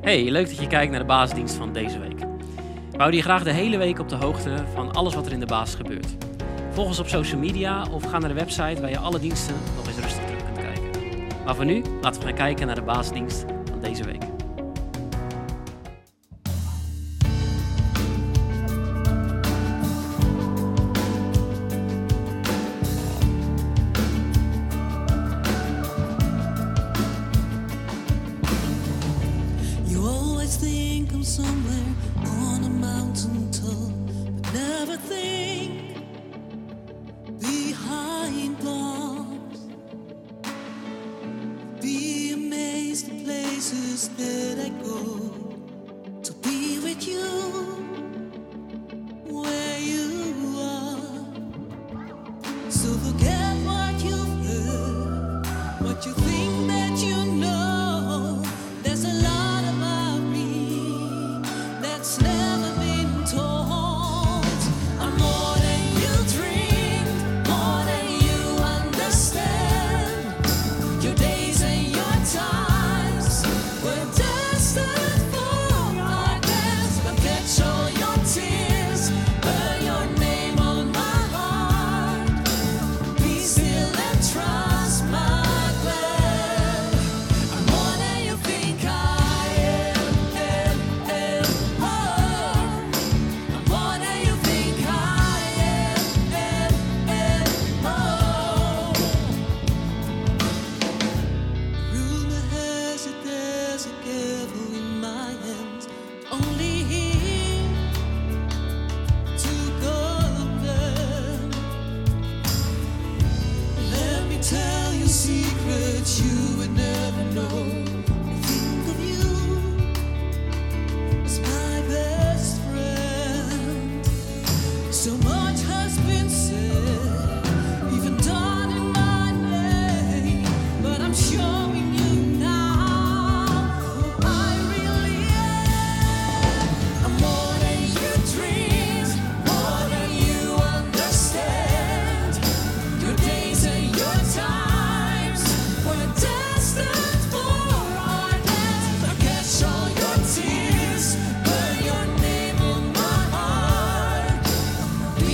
Hey, leuk dat je kijkt naar de basisdienst van deze week. We houden je graag de hele week op de hoogte van alles wat er in de basis gebeurt. Volg ons op social media of ga naar de website waar je alle diensten nog eens rustig terug kunt kijken. Maar voor nu, laten we gaan kijken naar de basisdienst van deze week.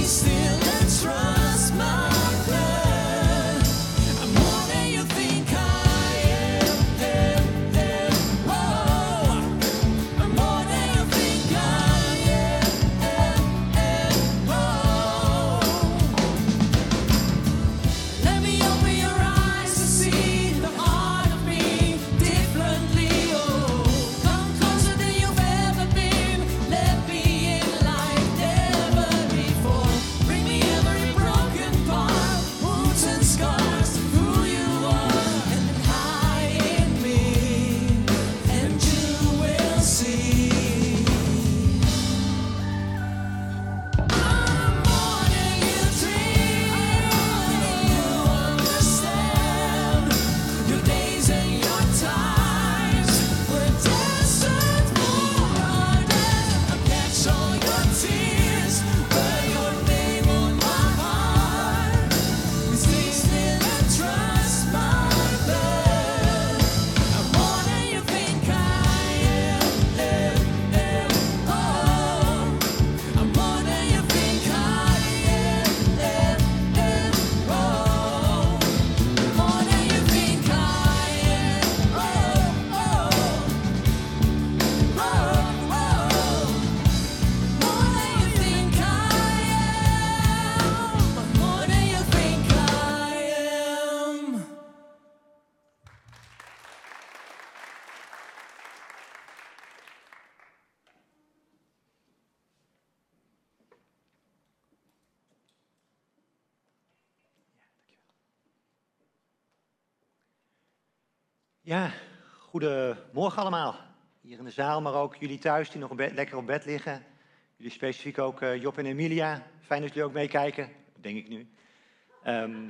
still Ja, goedemorgen allemaal. Hier in de zaal, maar ook jullie thuis die nog lekker op bed liggen. Jullie specifiek ook eh, Job en Emilia. Fijn dat jullie ook meekijken, denk ik nu. Ehm,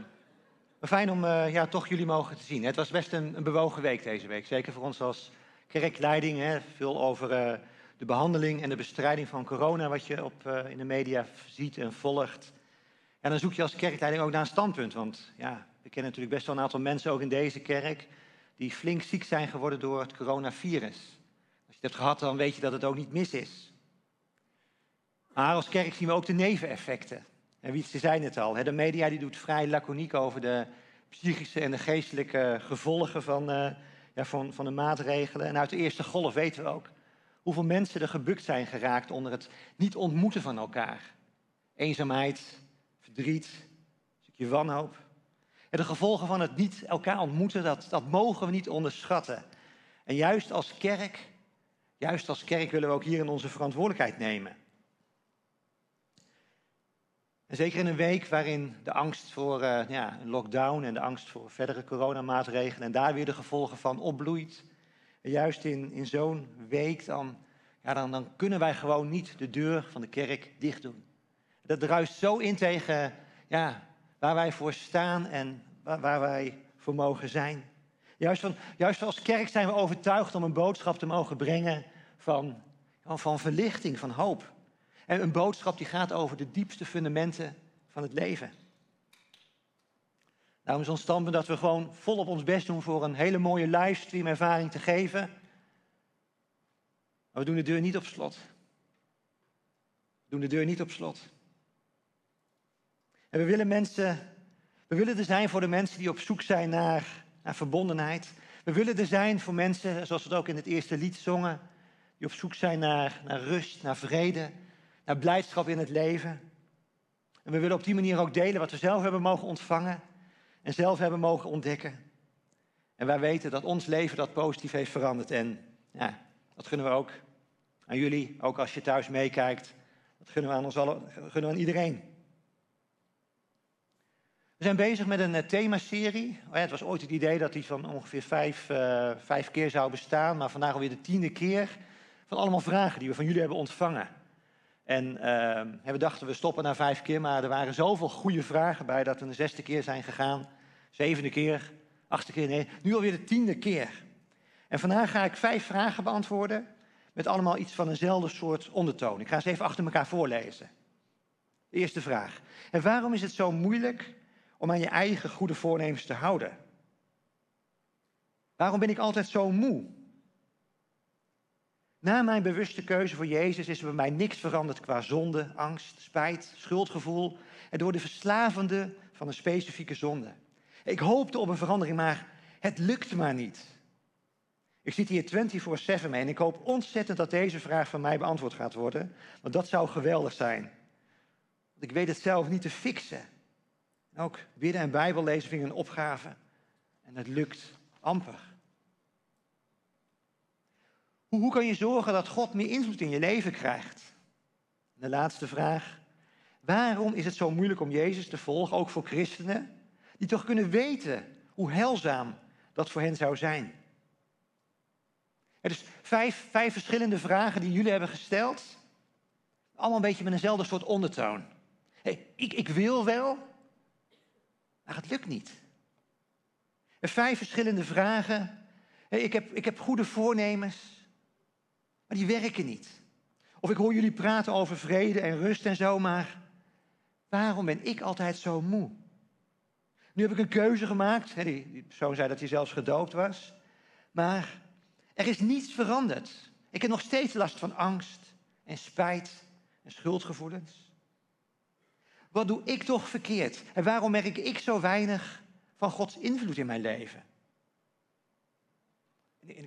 maar fijn om eh, ja, toch jullie mogen te zien. Het was best een, bewogen week deze week. Zeker voor ons als kerkleiding. Hè. Veel over eh, de behandeling en de bestrijding van corona, wat je op, in de media ziet en volgt. En dan zoek je als kerkleiding ook naar een standpunt. Want ja, we kennen natuurlijk best wel een aantal mensen ook in deze kerk die flink ziek zijn geworden door het coronavirus. Als je het hebt gehad, dan weet je dat het ook niet mis is. Maar als kerk zien we ook de neveneffecten. En Wietse zei het al, de media die doet vrij laconiek over de psychische en de geestelijke gevolgen van, eh, ja, van, van de maatregelen. En uit de eerste golf weten we ook hoeveel mensen er gebukt zijn geraakt onder het niet ontmoeten van elkaar. Eenzaamheid, verdriet, een stukje wanhoop. En de gevolgen van het niet elkaar ontmoeten, dat, dat mogen we niet onderschatten. En juist als kerk, juist als kerk willen we ook hierin onze verantwoordelijkheid nemen. En zeker in een week waarin de angst voor eh, ja, een lockdown en de angst voor verdere coronamaatregelen en daar weer de gevolgen van opbloeit. Juist in, in zo'n week dan, ja, dan, dan kunnen wij gewoon niet de deur van de kerk dicht doen. Dat druist zo in tegen ja, waar wij voor staan en waar, wij voor mogen zijn. Juist, van, juist als kerk zijn we overtuigd om een boodschap te mogen brengen van, van verlichting, van hoop. En een boodschap die gaat over de diepste fundamenten van het leven. Daarom is ons standpunt dat we gewoon volop ons best doen voor een hele mooie livestream ervaring te geven. Maar we doen de deur niet op slot. We doen de deur niet op slot. En we willen mensen, we willen er zijn voor de mensen die op zoek zijn naar, naar verbondenheid. We willen er zijn voor mensen, zoals we het ook in het eerste lied zongen, die op zoek zijn naar, naar rust, naar vrede, naar blijdschap in het leven. En we willen op die manier ook delen wat we zelf hebben mogen ontvangen en zelf hebben mogen ontdekken. En wij weten dat ons leven dat positief heeft veranderd. En ja, dat gunnen we ook aan jullie, ook als je thuis meekijkt. Dat gunnen we aan ons allen, gunnen we aan iedereen. We zijn bezig met een uh, themaserie. Oh ja, het was ooit het idee dat die van ongeveer vijf, uh, vijf keer zou bestaan, maar vandaag alweer de tiende keer van allemaal vragen die we van jullie hebben ontvangen. En uh, we dachten we stoppen na vijf keer, maar er waren zoveel goede vragen bij dat we de zesde keer zijn gegaan, zevende keer, achtste keer, nee, nu alweer de tiende keer. En vandaag ga ik vijf vragen beantwoorden met allemaal iets van eenzelfde soort ondertoon. Ik ga ze even achter elkaar voorlezen. Eerste vraag. En waarom is het zo moeilijk om aan je eigen goede voornemens te houden? Waarom ben ik altijd zo moe? Na mijn bewuste keuze voor Jezus is er bij mij niks veranderd qua zonde, angst, spijt, schuldgevoel en door de verslavende van een specifieke zonde. Ik hoopte op een verandering, maar het lukte maar niet. Ik zit hier 24-7 mee en ik hoop ontzettend dat deze vraag van mij beantwoord gaat worden, want dat zou geweldig zijn. Want ik weet het zelf niet te fixen. Ook bidden en Bijbel lezen vind ik opgave. En het lukt amper. Hoe, hoe kan je zorgen dat God meer invloed in je leven krijgt? De laatste vraag. Waarom is het zo moeilijk om Jezus te volgen, ook voor christenen, die toch kunnen weten hoe heilzaam dat voor hen zou zijn? Er is vijf, vijf verschillende vragen die jullie hebben gesteld. Allemaal een beetje met eenzelfde soort ondertoon. Hey, ik, ik wil wel, maar het lukt niet. Vijf verschillende vragen. Ik, heb, ik heb goede voornemens, maar die werken niet. Of ik hoor jullie praten over vrede en rust en zo, maar waarom ben ik altijd zo moe? Nu heb ik een keuze gemaakt. Die, die persoon zei dat hij zelfs gedoopt was. Maar er is niets veranderd. Ik heb nog steeds last van angst en spijt en schuldgevoelens. Wat doe ik toch verkeerd? En waarom merk ik zo weinig van Gods invloed in mijn leven?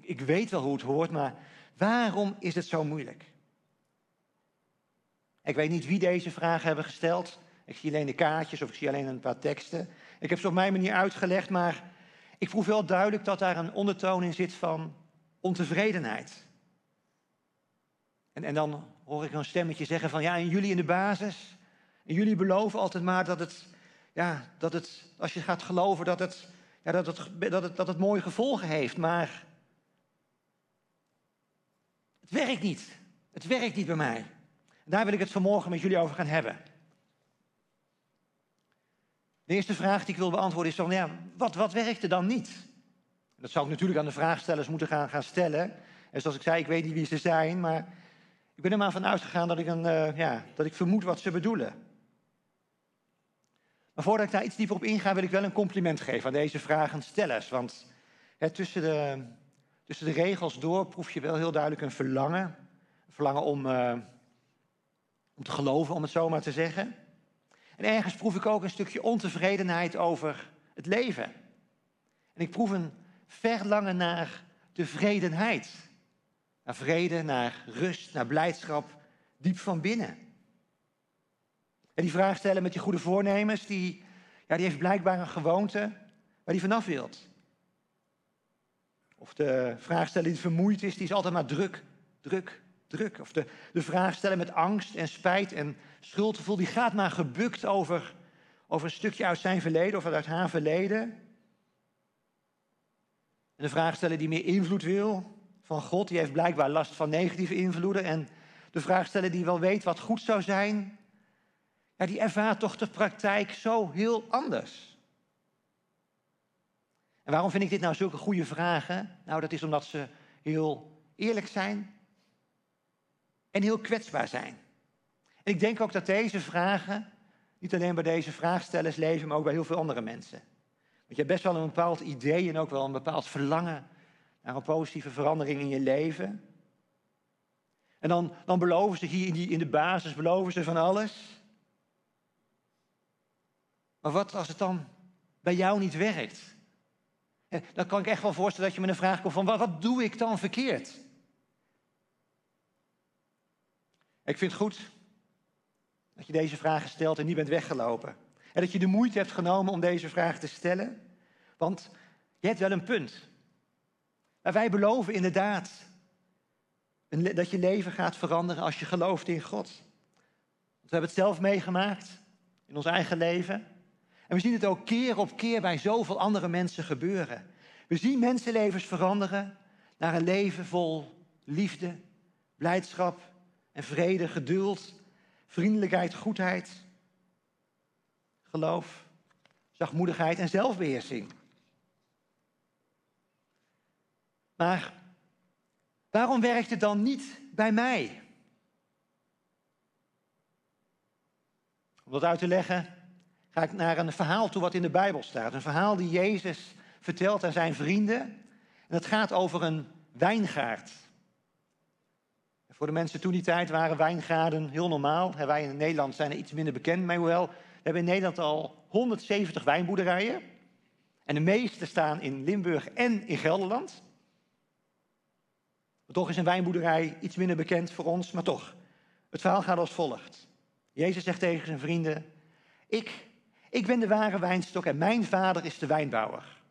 Ik weet wel hoe het hoort, maar waarom is het zo moeilijk? Ik weet niet wie deze vragen hebben gesteld. Ik zie alleen de kaartjes of ik zie alleen een paar teksten. Ik heb ze op mijn manier uitgelegd, maar ik proef wel duidelijk dat daar een ondertoon in zit van ontevredenheid. En, en dan hoor ik een stemmetje zeggen van ja, en jullie in de basis, en jullie beloven altijd maar dat het, ja, dat het als je gaat geloven, dat het, ja, dat het, dat het, dat het mooie gevolgen heeft. Maar het werkt niet. Het werkt niet bij mij. En daar wil ik het vanmorgen met jullie over gaan hebben. De eerste vraag die ik wil beantwoorden is van, ja, wat, wat werkte dan niet? Dat zou ik natuurlijk aan de vraagstellers moeten gaan, gaan stellen. En zoals ik zei, ik weet niet wie ze zijn, maar ik ben er maar van uitgegaan dat ik, een, uh, ja, dat ik vermoed wat ze bedoelen. Maar voordat ik daar iets dieper op inga, wil ik wel een compliment geven aan deze vragenstellers. Want Hè, tussen, de, tussen de regels door proef je wel heel duidelijk een verlangen. Een verlangen om, eh, om te geloven, om het zo maar te zeggen. En ergens proef ik ook een stukje ontevredenheid over het leven. En ik proef een verlangen naar tevredenheid. Naar vrede, naar rust, naar blijdschap, diep van binnen. En die vraag stellen met die goede voornemens, die, ja, die heeft blijkbaar een gewoonte waar die vanaf wilt. Of de vraag stellen die vermoeid is, die is altijd maar druk, druk, druk. Of de, de vraag stellen met angst en spijt en schuldgevoel, die gaat maar gebukt over, over een stukje uit zijn verleden of uit haar verleden. En de vraag stellen die meer invloed wil van God, die heeft blijkbaar last van negatieve invloeden. En de vraag stellen die wel weet wat goed zou zijn, ja, die ervaart toch de praktijk zo heel anders. En waarom vind ik dit nou zulke goede vragen? Nou, dat is omdat ze heel eerlijk zijn en heel kwetsbaar zijn. En ik denk ook dat deze vragen niet alleen bij deze vraagstellers leven, maar ook bij heel veel andere mensen. Want je hebt best wel een bepaald idee en ook wel een bepaald verlangen naar een positieve verandering in je leven. En dan, dan beloven ze hier in, die, in de basis, beloven ze van alles. Maar wat als het dan bij jou niet werkt? Dan kan ik echt wel voorstellen dat je met een vraag komt van wat, wat doe ik dan verkeerd? Ik vind het goed dat je deze vragen stelt en niet bent weggelopen. En dat je de moeite hebt genomen om deze vraag te stellen. Want je hebt wel een punt. Wij beloven inderdaad dat je leven gaat veranderen als je gelooft in God. Want we hebben het zelf meegemaakt in ons eigen leven. En we zien het ook keer op keer bij zoveel andere mensen gebeuren. We zien mensenlevens veranderen naar een leven vol liefde, blijdschap en vrede, geduld, vriendelijkheid, goedheid, geloof, zachtmoedigheid en zelfbeheersing. Maar waarom werkt het dan niet bij mij? Om dat uit te leggen, ga ik naar een verhaal toe wat in de Bijbel staat. Een verhaal die Jezus vertelt aan zijn vrienden. En dat gaat over een wijngaard. Voor de mensen toen die tijd waren wijngaarden heel normaal. Wij in Nederland zijn er iets minder bekend mee, hoewel we hebben in Nederland al 170 wijnboerderijen. En de meeste staan in Limburg en in Gelderland. Toch is een wijnboerderij iets minder bekend voor ons, maar toch. Het verhaal gaat als volgt. Jezus zegt tegen zijn vrienden, ik, ik ben de ware wijnstok en mijn vader is de wijnbouwer.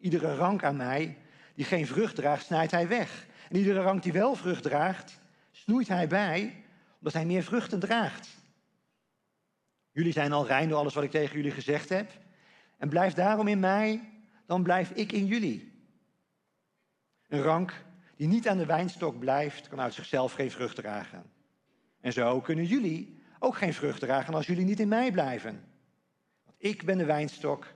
Iedere rank aan mij die geen vrucht draagt, snijdt hij weg. En iedere rank die wel vrucht draagt, snoeit hij bij, omdat hij meer vruchten draagt. Jullie zijn al rein door alles wat ik tegen jullie gezegd heb. En blijf daarom in mij, dan blijf ik in jullie. Een rank die niet aan de wijnstok blijft, kan uit zichzelf geen vrucht dragen. En zo kunnen jullie ook geen vrucht dragen als jullie niet in mij blijven. Want ik ben de wijnstok,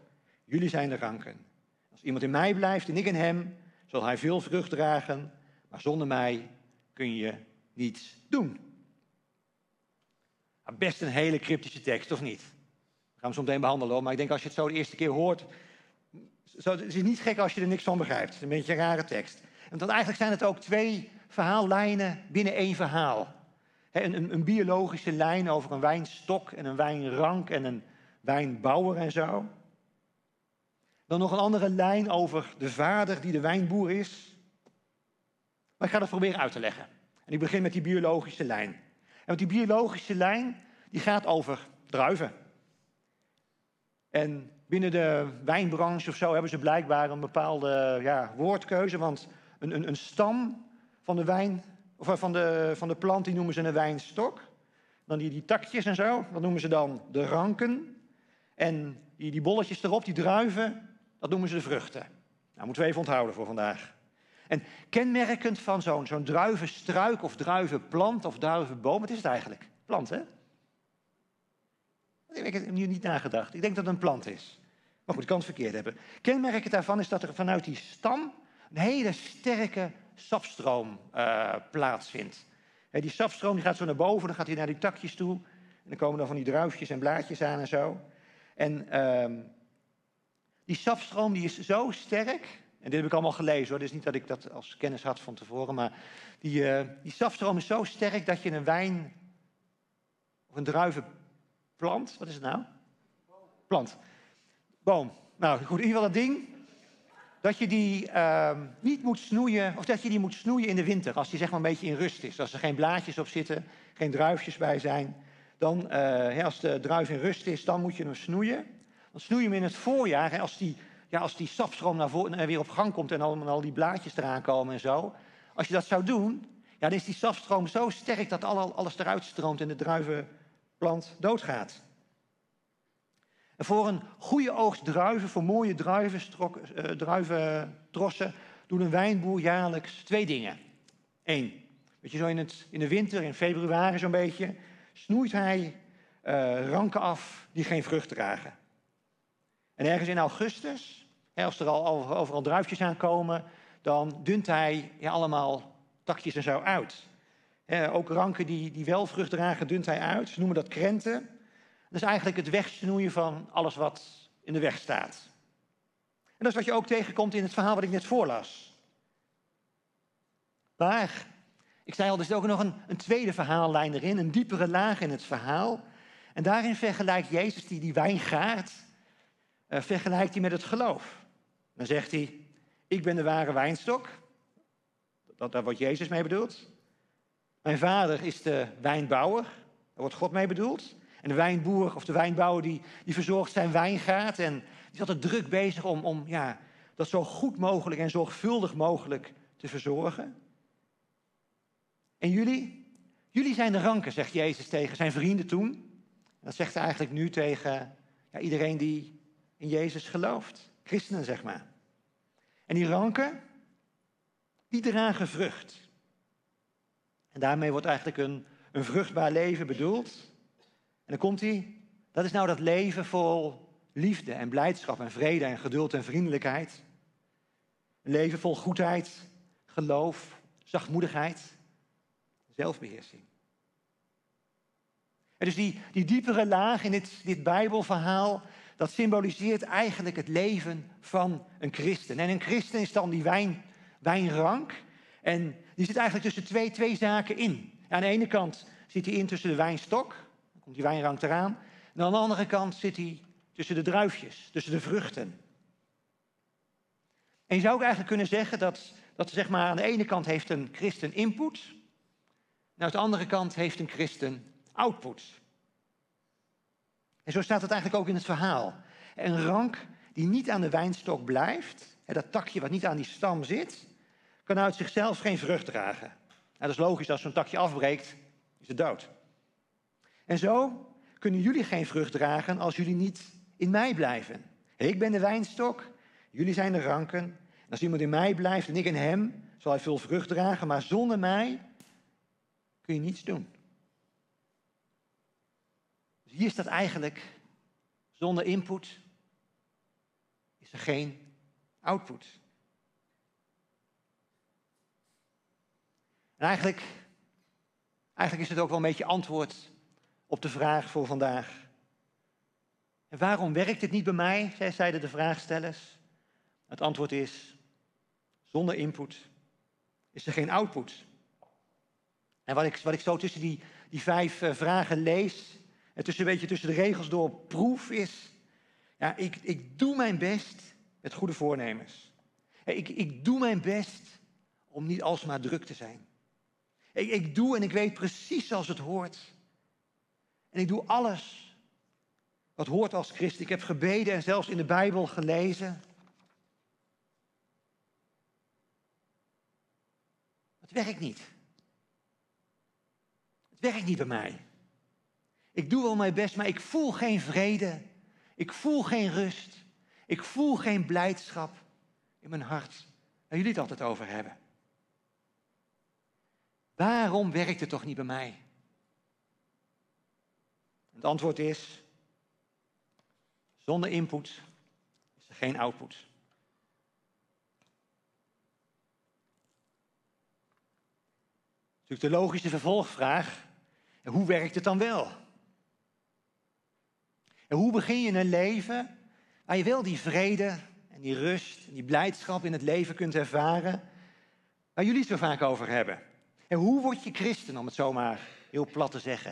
jullie zijn de ranken. Als iemand in mij blijft en ik in hem, zal hij veel vrucht dragen, maar zonder mij kun je niets doen. Best een hele cryptische tekst, of niet? We gaan hem zo meteen behandelen, maar ik denk als je het zo de eerste keer hoort, zo, het is niet gek als je er niks van begrijpt. Het is een beetje een rare tekst. Dan eigenlijk zijn het ook twee verhaallijnen binnen één verhaal. een, een, biologische lijn over een wijnstok en een wijnrank en een wijnbouwer en zo. Dan nog een andere lijn over de vader die de wijnboer is. Maar ik ga dat proberen uit te leggen. En ik begin met die biologische lijn. En want die biologische lijn die gaat over druiven. En binnen de wijnbranche of zo hebben ze blijkbaar een bepaalde ja, woordkeuze. Want een, een, een stam van de wijn, of van de, van de plant, die noemen ze een wijnstok. Dan die, die takjes en zo, dat noemen ze dan de ranken. En die, die bolletjes erop, die druiven, dat noemen ze de vruchten. Nou, moeten we even onthouden voor vandaag. En kenmerkend van zo'n zo'n druivenstruik of druivenplant of druivenboom, wat is het eigenlijk? Plant, hè? Ik heb hier niet nagedacht. Ik denk dat het een plant is. Maar goed, ik kan het verkeerd hebben. Kenmerkend daarvan is dat er vanuit die stam een hele sterke sapstroom uh, plaatsvindt. Die sapstroom die gaat zo naar boven, dan gaat hij naar die takjes toe. En dan komen dan van die druifjes en blaadjes aan en zo. En uh, die sapstroom die is zo sterk En dit heb ik allemaal gelezen hoor. Dus niet dat ik dat als kennis had van tevoren. Maar die, eh, die is zo sterk dat je een wijn of een druivenplant. Wat is het nou? Plant. Boom. Nou goed, in ieder geval dat ding. Dat je die ehm, niet moet snoeien, of dat je die moet snoeien in de winter. Als die zeg maar een beetje in rust is. Als er geen blaadjes op zitten, geen druifjes bij zijn. Dan, eh, als de druif in rust is, dan moet je hem snoeien. Dan snoei je hem in het voorjaar. Als die, ja, als die sapstroom naar voren, weer op gang komt en al, al die blaadjes eraan komen en zo. Als je dat zou doen, ja, dan is die sapstroom zo sterk dat alle- alles eruit stroomt en de druivenplant doodgaat. En voor een goede oogst druiven, voor mooie eh, druiventrossen, doet een wijnboer jaarlijks twee dingen. Eén, weet je, zo in, het, in de winter, in februari zo'n beetje, snoeit hij eh, ranken af die geen vrucht dragen. En ergens in augustus, als er al over- overal druifjes aankomen, dan dunt hij ja, allemaal takjes en zo uit. Hè, ook ranken die, die wel vrucht dragen, dunt hij uit. Ze noemen dat krenten. Dat is eigenlijk het wegsnoeien van alles wat in de weg staat. En dat is wat je ook tegenkomt in het verhaal wat ik net voorlas. Maar, ik zei al, er zit ook nog een, een tweede verhaallijn erin, een diepere laag in het verhaal. En daarin vergelijkt Jezus die, die wijngaard, eh, vergelijkt hij met het geloof. Dan zegt hij, ik ben de ware wijnstok. Dat, daar wordt Jezus mee bedoeld. Mijn vader is de wijnbouwer. Daar wordt God mee bedoeld. En de wijnboer of de wijnbouwer die, die verzorgt zijn wijngaard. En die is altijd druk bezig om, om ja, dat zo goed mogelijk en zorgvuldig mogelijk te verzorgen. En jullie? Jullie zijn de ranken, zegt Jezus tegen zijn vrienden toen. En dat zegt hij eigenlijk nu tegen ja, iedereen die in Jezus gelooft. Christenen, zeg maar. En die ranken, die dragen vrucht. En daarmee wordt eigenlijk een, een vruchtbaar leven bedoeld. En dan komt hij. Dat is nou dat leven vol liefde en blijdschap en vrede en geduld en vriendelijkheid. Een leven vol goedheid, geloof, zachtmoedigheid, zelfbeheersing. Dus die, die diepere laag in dit, dit Bijbelverhaal, dat symboliseert eigenlijk het leven van een christen. En een christen is dan die wijn, wijnrank. En die zit eigenlijk tussen twee, twee zaken in. Aan de ene kant zit hij in tussen de wijnstok, dan komt die wijnrank eraan. En aan de andere kant zit hij tussen de druifjes, tussen de vruchten. En je zou ook eigenlijk kunnen zeggen dat, dat zeg maar, aan de ene kant heeft een christen input, aan de andere kant heeft een christen output. En zo staat het eigenlijk ook in het verhaal. Een rank die niet aan de wijnstok blijft, dat takje wat niet aan die stam zit, kan uit zichzelf geen vrucht dragen. Nou, dat is logisch, als zo'n takje afbreekt, is het dood. En zo kunnen jullie geen vrucht dragen als jullie niet in mij blijven. Ik ben de wijnstok, jullie zijn de ranken. En als iemand in mij blijft en ik in hem, zal hij veel vrucht dragen, maar zonder mij kun je niets doen. Dus hier staat eigenlijk, zonder input is er geen output. En eigenlijk, eigenlijk is het ook wel een beetje antwoord op de vraag voor vandaag. En waarom werkt het niet bij mij, zij- zeiden de vraagstellers. Het antwoord is, zonder input is er geen output. En wat ik, wat ik zo tussen die, die vijf eh, vragen lees, en tussen, een beetje tussen de regels door proef, is, ja, ik, ik doe mijn best met goede voornemens. Ik, ik doe mijn best om niet alsmaar druk te zijn. Ik, ik doe en ik weet precies zoals het hoort. En ik doe alles wat hoort als christen. Ik heb gebeden en zelfs in de Bijbel gelezen. Het werkt niet. Het werkt niet bij mij. Ik doe wel mijn best, maar ik voel geen vrede. Ik voel geen rust. Ik voel geen blijdschap in mijn hart. Waar jullie het altijd over hebben. Waarom werkt het toch niet bij mij? Het antwoord is, zonder input is er geen output. Natuurlijk de logische vervolgvraag, hoe werkt het dan wel? En hoe begin je een leven waar je wel die vrede en die rust en die blijdschap in het leven kunt ervaren waar jullie het zo vaak over hebben. En hoe word je christen, om het zomaar heel plat te zeggen?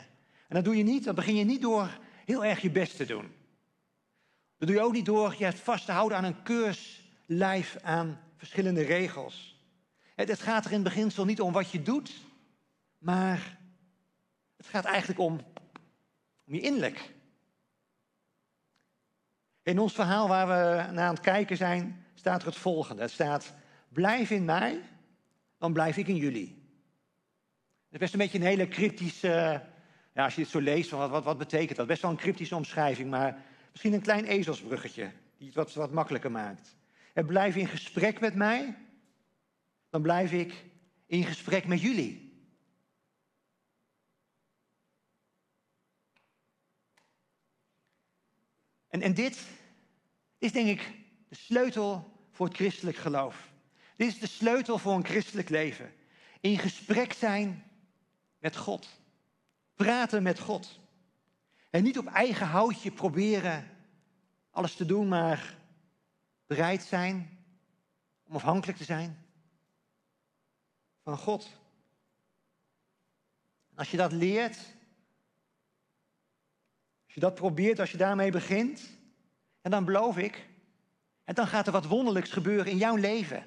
En dat doe je niet, dat begin je niet door heel erg je best te doen. Dat doe je ook niet door je vast te houden aan een keurslijf aan verschillende regels. Het, het gaat er in het beginsel niet om wat je doet, maar het gaat eigenlijk om, om je innerlijk. In ons verhaal waar we naar aan het kijken zijn, staat er het volgende. Het staat, blijf in mij, dan blijf ik in jullie. Het is best een beetje een hele cryptische, ja, als je dit zo leest, wat, wat, wat betekent dat? Best wel een cryptische omschrijving, maar misschien een klein ezelsbruggetje, die het wat, wat makkelijker maakt. En blijf in gesprek met mij, dan blijf ik in gesprek met jullie. En, dit is denk ik de sleutel voor het christelijk geloof. Dit is de sleutel voor een christelijk leven. In gesprek zijn met God. Praten met God. En niet op eigen houtje proberen alles te doen, maar bereid zijn om afhankelijk te zijn van God. En als je dat leert, je dat probeert, als je daarmee begint, en dan beloof ik, en dan gaat er wat wonderlijks gebeuren in jouw leven.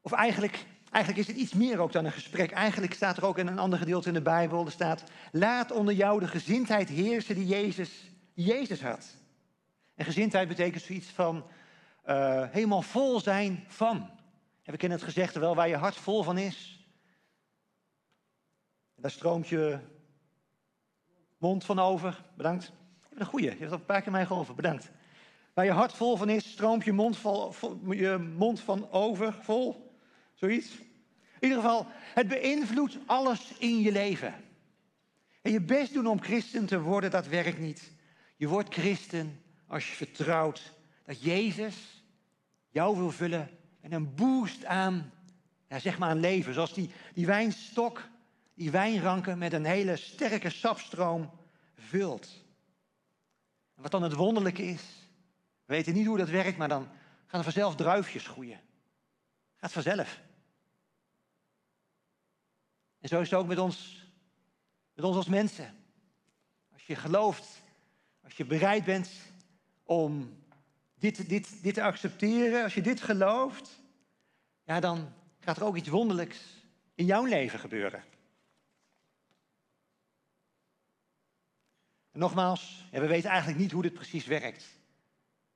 Of eigenlijk, eigenlijk is het iets meer ook dan een gesprek. Eigenlijk staat er ook in een ander gedeelte in de Bijbel, er staat, laat onder jou de gezindheid heersen die Jezus, Jezus had. En gezindheid betekent zoiets van uh, helemaal vol zijn van. En we kennen het gezegde wel, waar je hart vol van is. En daar stroomt je mond van over. Bedankt. Je bent een goeie, je hebt al een paar keer mij geholpen. Bedankt. Waar je hart vol van is, stroomt je mond, je mond van over vol. Zoiets. In ieder geval, het beïnvloedt alles in je leven. En je best doen om christen te worden, dat werkt niet. Je wordt christen als je vertrouwt dat Jezus jou wil vullen en een boost aan, ja, zeg maar aan leven. Zoals die, die wijnstok, die wijnranken met een hele sterke sapstroom vult. En wat dan het wonderlijke is, we weten niet hoe dat werkt, maar dan gaan er vanzelf druifjes groeien. Gaat vanzelf. En zo is het ook met ons, met ons als mensen. Als je gelooft, als je bereid bent om dit, dit, dit te accepteren, als je dit gelooft, ja, dan gaat er ook iets wonderlijks in jouw leven gebeuren. Nogmaals, we weten eigenlijk niet hoe dit precies werkt.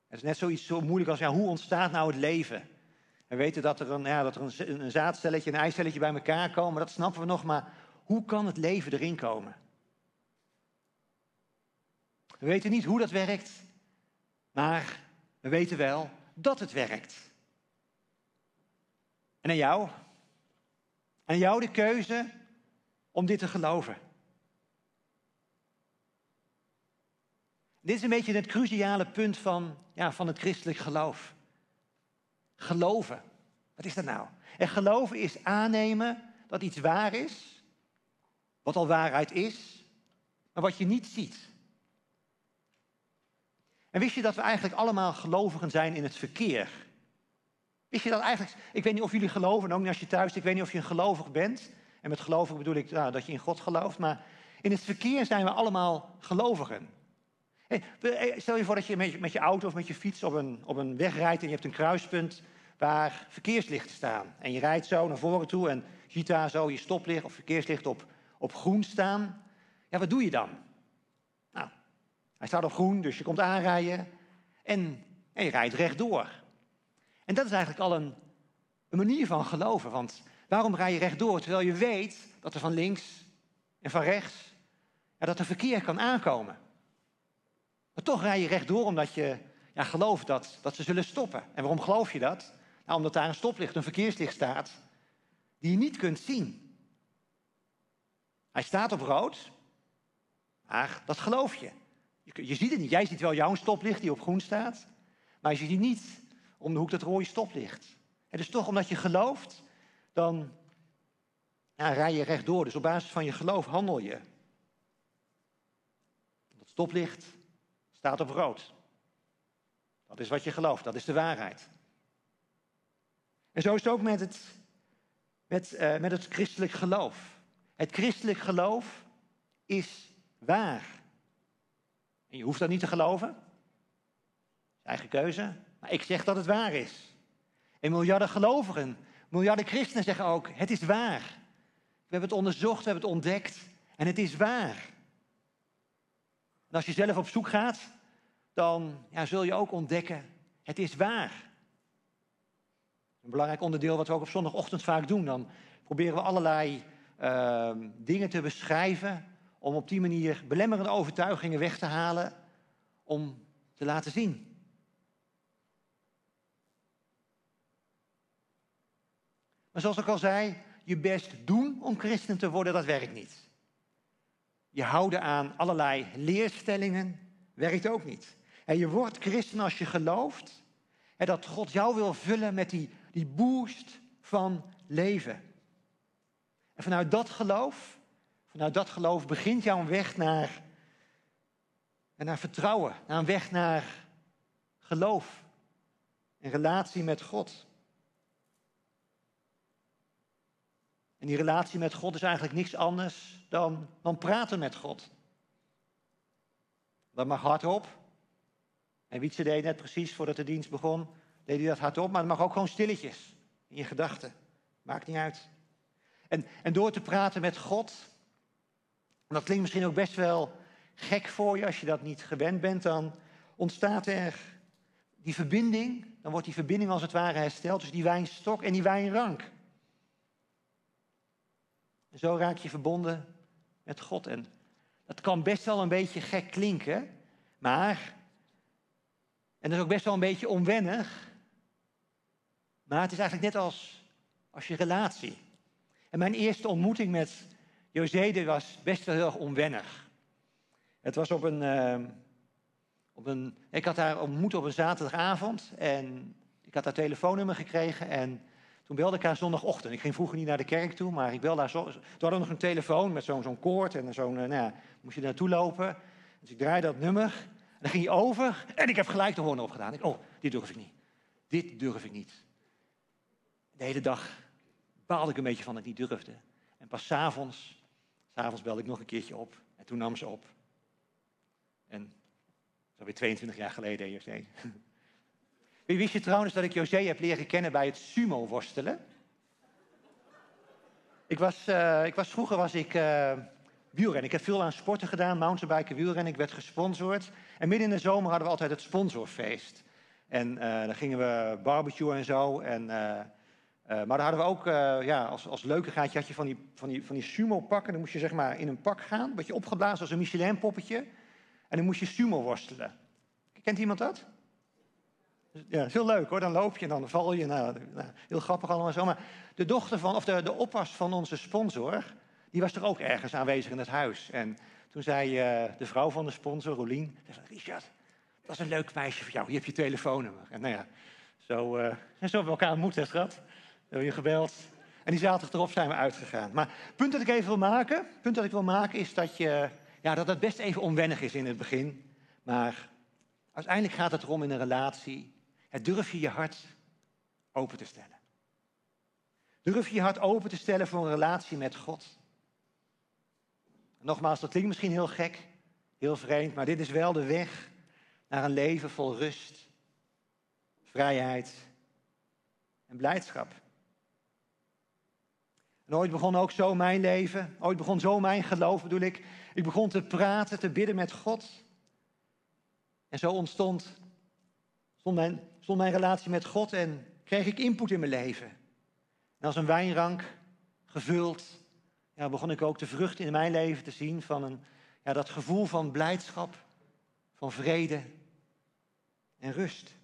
Het is net zoiets zo moeilijk als ja, hoe ontstaat nou het leven? We weten dat er, een, ja, dat er een, zaadcelletje en een bij elkaar komen, dat snappen we nog, maar hoe kan het leven erin komen? We weten niet hoe dat werkt, maar we weten wel dat het werkt. En aan jou? Aan jou de keuze om dit te geloven. Dit is een beetje het cruciale punt van, ja, van het christelijk geloof. Geloven. Wat is dat nou? En geloven is aannemen dat iets waar is, wat al waarheid is, maar wat je niet ziet. En wist je dat we eigenlijk allemaal gelovigen zijn in het verkeer? Wist je dat eigenlijk? Ik weet niet of jullie geloven, ook niet als je thuis, ik weet niet of je een gelovig bent. En met gelovig bedoel ik nou, dat je in God gelooft, maar in het verkeer zijn we allemaal gelovigen. Stel je voor dat je met, je auto of met je fiets op een, op een weg rijdt en je hebt een kruispunt waar verkeerslichten staan. En je rijdt zo naar voren toe en ziet daar zo je stoplicht of verkeerslicht op, op groen staan. Ja, wat doe je dan? Nou, hij staat op groen, dus je komt aanrijden en, en je rijdt rechtdoor. En dat is eigenlijk al een, een manier van geloven. Want waarom rij je rechtdoor terwijl je weet dat er van links en van rechts ja, dat er verkeer kan aankomen? Maar toch rij je rechtdoor omdat je ja, gelooft dat, dat ze zullen stoppen. En waarom geloof je dat? Nou, omdat daar een stoplicht, een verkeerslicht staat, die je niet kunt zien. Hij staat op rood, maar dat geloof je. je. Je ziet het niet. Jij ziet wel jouw stoplicht die op groen staat, maar je ziet die niet om de hoek dat rode stoplicht. Is toch omdat je gelooft, dan ja, rij je rechtdoor. Dus op basis van je geloof handel je. Dat stoplicht staat op rood. Dat is wat je gelooft, dat is de waarheid. En zo is het ook met het, met, eh, met het christelijk geloof. Het christelijk geloof is waar. En je hoeft dat niet te geloven. Eigen keuze. Maar ik zeg dat het waar is. En miljarden gelovigen, miljarden christenen zeggen ook, het is waar. We hebben het onderzocht, we hebben het ontdekt en het is waar. En als je zelf op zoek gaat, dan ja, zul je ook ontdekken, het is waar. Een belangrijk onderdeel wat we ook op zondagochtend vaak doen. Dan proberen we allerlei ehm, dingen te beschrijven om op die manier belemmerende overtuigingen weg te halen, om te laten zien. Maar zoals ik al zei, je best doen om christen te worden, dat werkt niet. Je houden aan allerlei leerstellingen werkt ook niet. En je wordt christen als je gelooft en dat God jou wil vullen met die, die boost van leven. En vanuit dat geloof, vanuit dat geloof begint jouw weg naar, naar vertrouwen, naar een weg naar geloof en relatie met God. En die relatie met God is eigenlijk niks anders dan, dan praten met God. Dat mag hardop. En Wietse deed net precies voordat de dienst begon, deed hij dat hardop, maar het mag ook gewoon stilletjes in je gedachten. Maakt niet uit. En, en door te praten met God, en dat klinkt misschien ook best wel gek voor je als je dat niet gewend bent, dan ontstaat er die verbinding, dan wordt die verbinding als het ware hersteld tussen die wijnstok en die wijnrank. Zo raak je verbonden met God. En dat kan best wel een beetje gek klinken, maar, en dat is ook best wel een beetje onwennig, maar het is eigenlijk net als, als je relatie. En mijn eerste ontmoeting met Josede was best wel heel erg onwennig. Het was op een, uh, op een, ik had haar ontmoet op een zaterdagavond en ik had haar telefoonnummer gekregen en toen belde ik haar zondagochtend. Ik ging vroeger niet naar de kerk toe, maar ik belde haar zo. Toen hadden we nog een telefoon met zo'n koord en zo'n, nou ja, moest je naartoe lopen. Dus ik draaide dat nummer en dan ging hij over en ik heb gelijk de hoorn opgedaan. Ik, oh, dit durf ik niet. Dit durf ik niet. De hele dag baalde ik een beetje van dat ik niet durfde. En pas s'avonds, s'avonds belde ik nog een keertje op en toen nam ze op. En dat is alweer 22 jaar geleden, José. Wie wist je trouwens dat ik José heb leren kennen bij het sumo-worstelen? Ik was, uh, ik was, vroeger was ik uh, wielrennen. Ik heb veel aan sporten gedaan, mountainbiken, wielrennen. Ik werd gesponsord. En midden in de zomer hadden we altijd het sponsorfeest. En uh, dan gingen we barbecue en zo. En, maar dan hadden we ook, ja, als, als gaatje had je van die, van die, van die sumo-pakken. Dan moest je zeg maar in een pak gaan, wat je opgeblazen als een Michelin-poppetje. En dan moest je sumo worstelen. Kent iemand dat? Ja, heel leuk hoor. Dan loop je en dan val je. Nou, nou, heel grappig allemaal zo. Maar de dochter van, of de, de oppas van onze sponsor, die was er ook ergens aanwezig in het huis. En toen zei uh, de vrouw van de sponsor, Rolien, Richard, dat is een leuk meisje voor jou. Hier heb je telefoonnummer. En nou ja, zo, en zo hebben we elkaar ontmoet, hè, schat. Heb je gebeld. En die zaterdag erop zijn we uitgegaan. Maar het punt dat ik even wil maken, punt dat ik wil maken is dat, je, ja, dat het best even onwennig is in het begin. Maar uiteindelijk gaat het erom in een relatie het durf je je hart open te stellen. Durf je je hart open te stellen voor een relatie met God. nogmaals, dat klinkt misschien heel gek, heel vreemd, maar dit is wel de weg naar een leven vol rust, vrijheid en blijdschap. En ooit begon ook zo mijn leven, ooit begon zo mijn geloof bedoel ik. Ik begon te praten, te bidden met God. En zo ontstond stond mijn, stond mijn relatie met God en kreeg ik input in mijn leven. En als een wijnrank gevuld, ja, begon ik ook de vrucht in mijn leven te zien van een, ja, dat gevoel van blijdschap, van vrede en rust.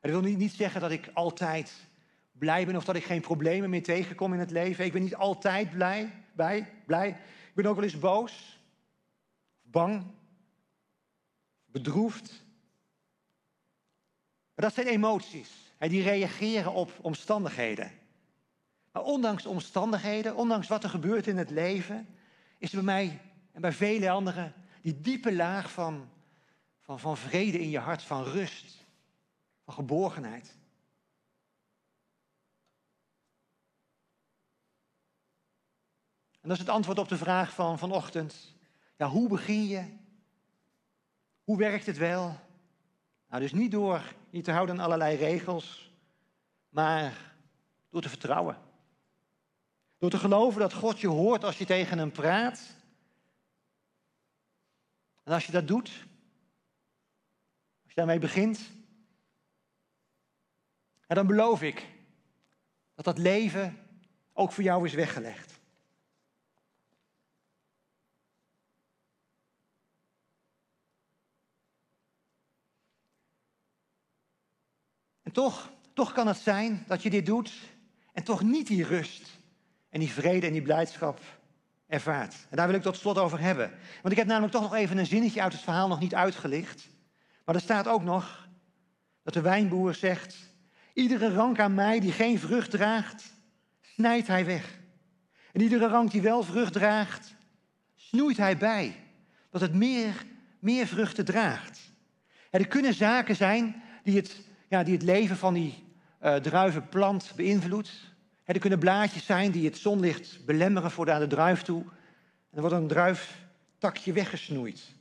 Dat wil niet, zeggen dat ik altijd blij ben of dat ik geen problemen meer tegenkom in het leven. Ik ben niet altijd blij, bij, blij. Ik ben ook wel eens boos, bang, bedroefd. Maar dat zijn emoties. Die reageren op omstandigheden. Maar ondanks omstandigheden, ondanks wat er gebeurt in het leven, is er bij mij en bij vele anderen die diepe laag van, van, van vrede in je hart, van rust, van geborgenheid. En dat is het antwoord op de vraag van vanochtend. Ja, hoe begin je? Hoe werkt het wel? Nou, dus niet door je te houden aan allerlei regels, maar door te vertrouwen. Door te geloven dat God je hoort als je tegen hem praat. En als je dat doet, als je daarmee begint, dan beloof ik dat dat leven ook voor jou is weggelegd. Toch, toch kan het zijn dat je dit doet en toch niet die rust en die vrede en die blijdschap ervaart. En daar wil ik tot slot over hebben. Want ik heb namelijk toch nog even een zinnetje uit het verhaal nog niet uitgelicht. Maar er staat ook nog dat de wijnboer zegt: Iedere rank aan mij die geen vrucht draagt, snijdt hij weg. En iedere rank die wel vrucht draagt, snoeit hij bij. Dat het meer, meer vruchten draagt. Er kunnen zaken zijn die het, ja, die het leven van die uh, druivenplant beïnvloedt. Er kunnen blaadjes zijn die het zonlicht belemmeren voor naar de druif toe. En er wordt een druiftakje weggesnoeid.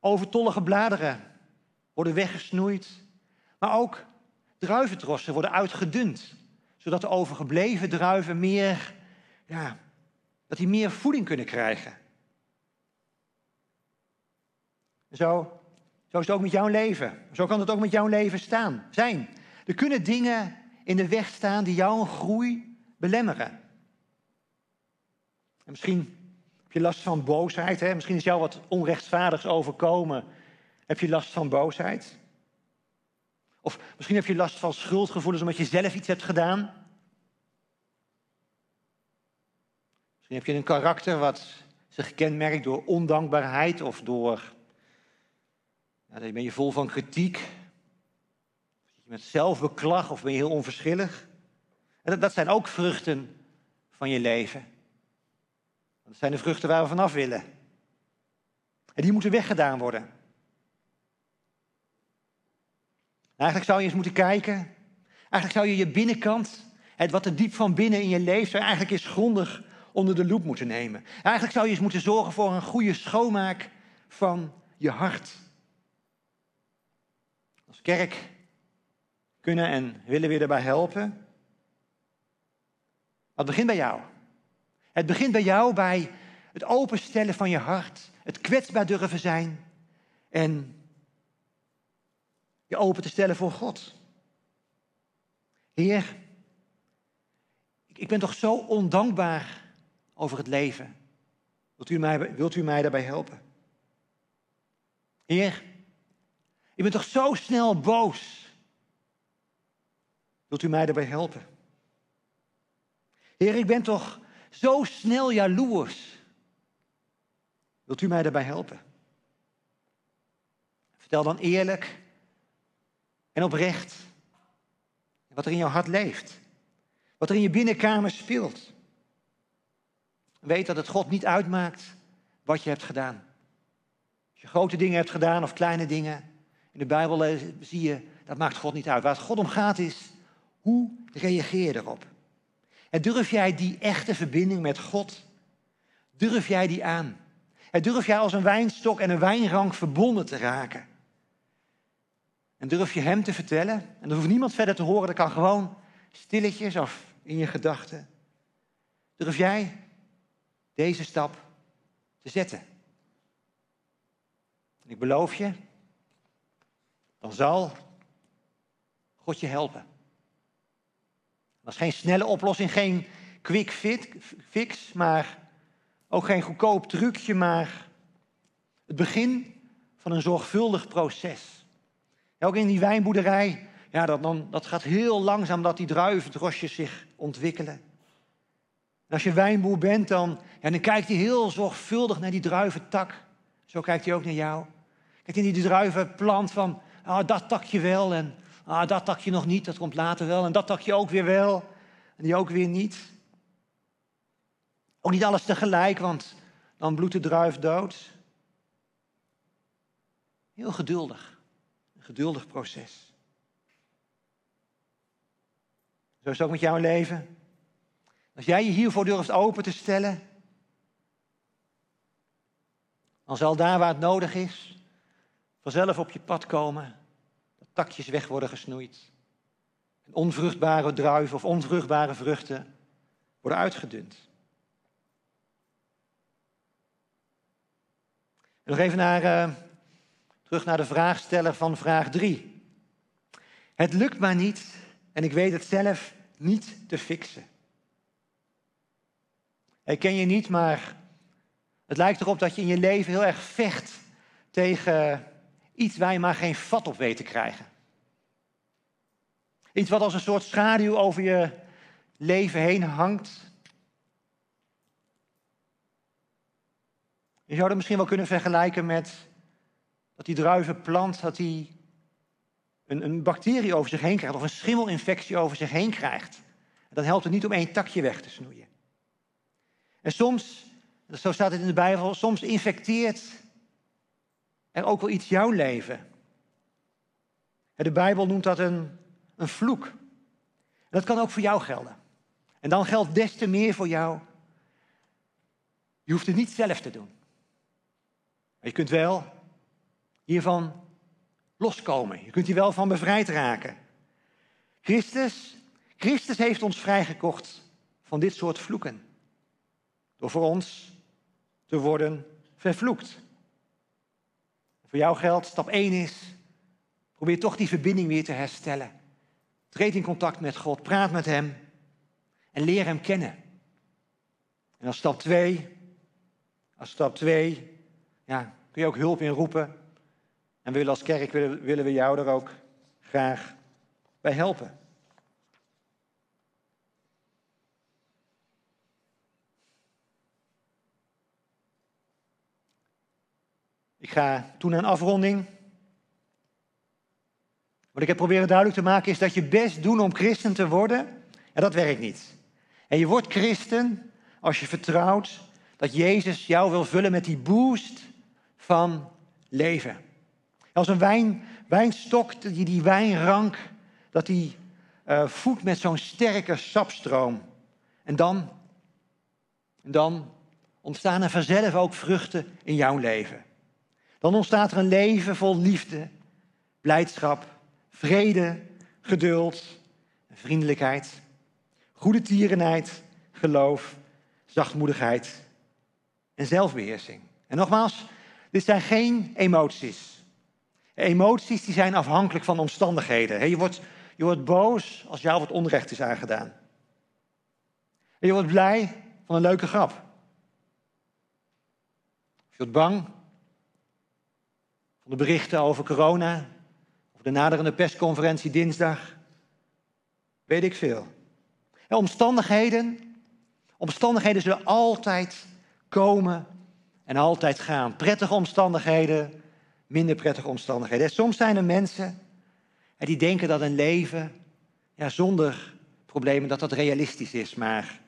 Overtollige bladeren worden weggesnoeid. Maar ook druiventrossen worden uitgedund. Zodat de overgebleven druiven meer, ja, dat die meer voeding kunnen krijgen. Zo, zo is het ook met jouw leven. Zo kan het ook met jouw leven staan, zijn. Er kunnen dingen in de weg staan die jouw groei belemmeren. En misschien heb je last van boosheid. Hè? Misschien is jou wat onrechtvaardigs overkomen. Heb je last van boosheid? Of misschien heb je last van schuldgevoelens omdat je zelf iets hebt gedaan. Misschien heb je een karakter wat zich kenmerkt door ondankbaarheid of door. Ben je vol van kritiek, met zelfbeklag of ben je heel onverschillig? En dat, zijn ook vruchten van je leven. Dat zijn de vruchten waar we vanaf willen. En die moeten weggedaan worden. Eigenlijk zou je eens moeten kijken. Eigenlijk zou je je binnenkant, het wat er diep van binnen in je leeft, zou je eigenlijk eens grondig onder de loep moeten nemen. Eigenlijk zou je eens moeten zorgen voor een goede schoonmaak van je hart. Kerk kunnen en willen we je daarbij helpen. Het begint bij jou. Het begint bij jou bij het openstellen van je hart, het kwetsbaar durven zijn en je open te stellen voor God. Heer, ik ben toch zo ondankbaar over het leven. Wilt u mij, wilt u mij daarbij helpen? Heer, ik ben toch zo snel boos Wilt u mij daarbij helpen? Heer, ik ben toch zo snel jaloers. Wilt u mij daarbij helpen? Vertel dan eerlijk en oprecht wat er in jouw hart leeft. Wat er in je binnenkamer speelt. Weet dat het God niet uitmaakt wat je hebt gedaan. Als je grote dingen hebt gedaan of kleine dingen. In de Bijbel zie je, dat maakt God niet uit. Waar het God om gaat is hoe reageer je erop? En durf jij die echte verbinding met God, durf jij die aan? En durf jij als een wijnstok en een wijnrank verbonden te raken? En durf je hem te vertellen? En er hoeft niemand verder te horen, dat kan gewoon stilletjes of in je gedachten. Durf jij deze stap te zetten? En ik beloof je, dan zal God je helpen. Dat is geen snelle oplossing, geen quick fix, maar ook geen goedkoop trucje, maar het begin van een zorgvuldig proces. ook in die wijnboerderij, ja, dat, dan, dat gaat heel langzaam dat die druivendrosjes zich ontwikkelen. En als je wijnboer bent, dan, ja, dan kijkt hij heel zorgvuldig naar die druiventak. Zo kijkt hij ook naar jou. Kijkt in die druivenplant van, ah, dat takje wel en Ah, dat takje nog niet, dat komt later wel. En dat takje ook weer wel. En die ook weer niet. Ook niet alles tegelijk, want dan bloedt de druif dood. Heel geduldig. Een geduldig proces. Zo is het ook met jouw leven. Als jij je hiervoor durft open te stellen, dan zal daar waar het nodig is, vanzelf op je pad komen, dat takjes weg worden gesnoeid. En onvruchtbare druiven of onvruchtbare vruchten worden uitgedund. En nog even naar, eh, terug naar de vraagsteller van vraag 3. Het lukt maar niet en ik weet het zelf niet te fixen. Ik ken je niet, maar het lijkt erop dat je in je leven heel erg vecht tegen iets waar je maar geen vat op weet te krijgen. Iets wat als een soort schaduw over je leven heen hangt. Je zou dat misschien wel kunnen vergelijken met dat die druivenplant dat die een, een bacterie over zich heen krijgt of een schimmelinfectie over zich heen krijgt. Dan helpt het niet om één takje weg te snoeien. En soms, zo staat het in de Bijbel, soms infecteert er ook wel iets jouw leven. De Bijbel noemt dat een, een vloek. En dat kan ook voor jou gelden. En dan geldt des te meer voor jou. Je hoeft het niet zelf te doen. Maar je kunt wel hiervan loskomen. Je kunt hier wel van bevrijd raken. Christus, Christus heeft ons vrijgekocht van dit soort vloeken. Door voor ons te worden vervloekt. Voor jou geldt, stap 1 is, probeer toch die verbinding weer te herstellen. Treed in contact met God, praat met Hem en leer Hem kennen. En als stap 2, als stap 2, ja, kun je ook hulp inroepen. En we willen als kerk willen, willen we jou er ook graag bij helpen. Ik ga toe naar een afronding. Wat ik heb proberen duidelijk te maken is dat je best doen om christen te worden. En dat werkt niet. En je wordt christen als je vertrouwt dat Jezus jou wil vullen met die boost van leven. Als een wijn, wijnstok, die, die wijnrank, dat die uh, voedt met zo'n sterke sapstroom. En dan, en dan ontstaan er vanzelf ook vruchten in jouw leven. Dan ontstaat er een leven vol liefde, blijdschap, vrede, geduld, vriendelijkheid, goede tierenheid, geloof, zachtmoedigheid en zelfbeheersing. En nogmaals, dit zijn geen emoties. Emoties die zijn afhankelijk van omstandigheden. Je wordt, je wordt boos als jou wat onrecht is aangedaan. Je wordt blij van een leuke grap. Je wordt bang van de berichten over corona, of de naderende persconferentie dinsdag. Weet ik veel. En omstandigheden, omstandigheden zullen altijd komen en altijd gaan. Prettige omstandigheden, minder prettige omstandigheden. soms zijn er mensen die denken dat een leven ja, zonder problemen dat dat realistisch is, maar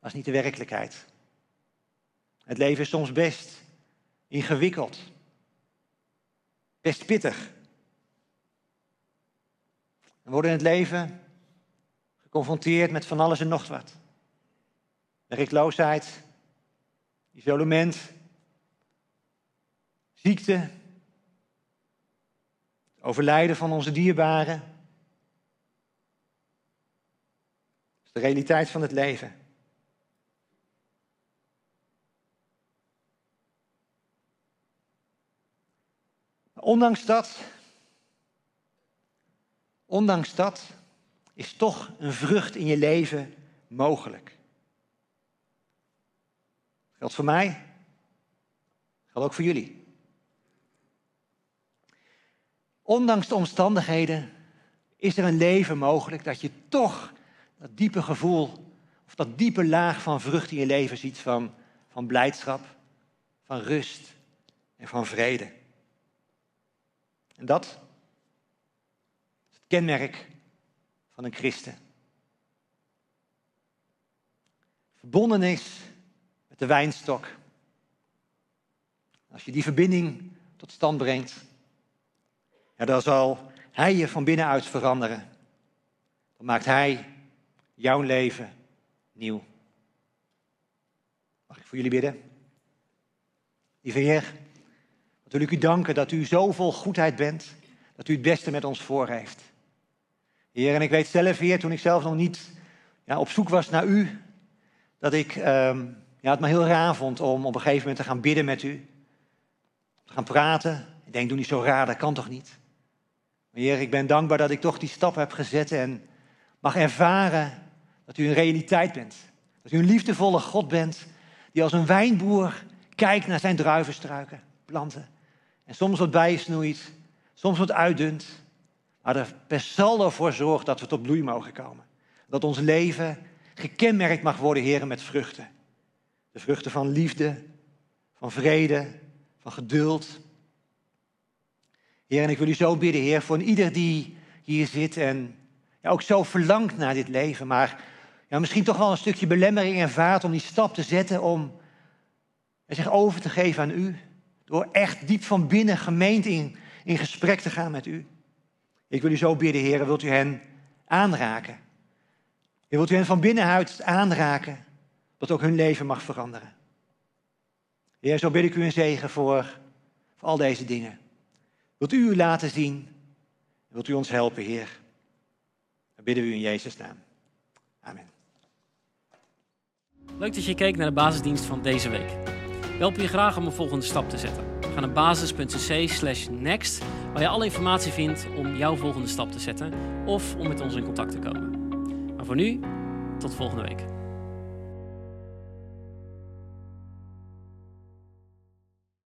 dat is niet de werkelijkheid. Het leven is soms best ingewikkeld, best pittig. We worden in het leven geconfronteerd met van alles en nog wat. Werkloosheid, isolement, ziekte, overlijden van onze dierbaren. Dat is de realiteit van het leven. Ondanks dat, ondanks dat, is toch een vrucht in je leven mogelijk. Geldt voor mij, geldt ook voor jullie. Ondanks de omstandigheden is er een leven mogelijk dat je toch dat diepe gevoel of dat diepe laag van vrucht in je leven ziet van, van blijdschap, van rust en van vrede. En dat is het kenmerk van een christen. Verbonden is met de wijnstok. Als je die verbinding tot stand brengt, ja, dan zal Hij je van binnenuit veranderen. Dan maakt Hij jouw leven nieuw. Mag ik voor jullie bidden? Lieve Heer, wil ik u danken dat u zo vol goedheid bent, dat u het beste met ons voor heeft. Heer, en ik weet zelf, Heer, toen ik zelf nog niet ja, op zoek was naar u, dat ik ehm, ja, het me heel raar vond om op een gegeven moment te gaan bidden met u. Te gaan praten. Ik denk, doe niet zo raar, dat kan toch niet? Maar Heer, ik ben dankbaar dat ik toch die stap heb gezet en mag ervaren dat u een realiteit bent. Dat u een liefdevolle God bent die als een wijnboer kijkt naar zijn druivenstruiken, planten. Soms wat bijsnoeit, soms wat uitdunt, maar er per saldo voor zorgt dat we tot bloei mogen komen. Dat ons leven gekenmerkt mag worden, heren, met vruchten. De vruchten van liefde, van vrede, van geduld. Heer, en ik wil u zo bidden, Heer, voor ieder die hier zit en ja, ook zo verlangt naar dit leven, maar ja, misschien toch wel een stukje belemmering ervaart om die stap te zetten om zich over te geven aan u. Door echt diep van binnen gemeend in, in gesprek te gaan met u. Ik wil u zo bidden, Heer, wilt u hen aanraken? Je wilt u hen van binnenuit aanraken, dat ook hun leven mag veranderen. Heer, zo bid ik u een zegen voor, voor al deze dingen. Wilt u u laten zien? Wilt u ons helpen, Heer? Dan bidden we u in Jezus' naam. Amen. Leuk dat je keek naar de basisdienst van deze week. We helpen je graag om een volgende stap te zetten. Ga naar basis.cc next, waar je alle informatie vindt om jouw volgende stap te zetten of om met ons in contact te komen. Maar voor nu, tot volgende week.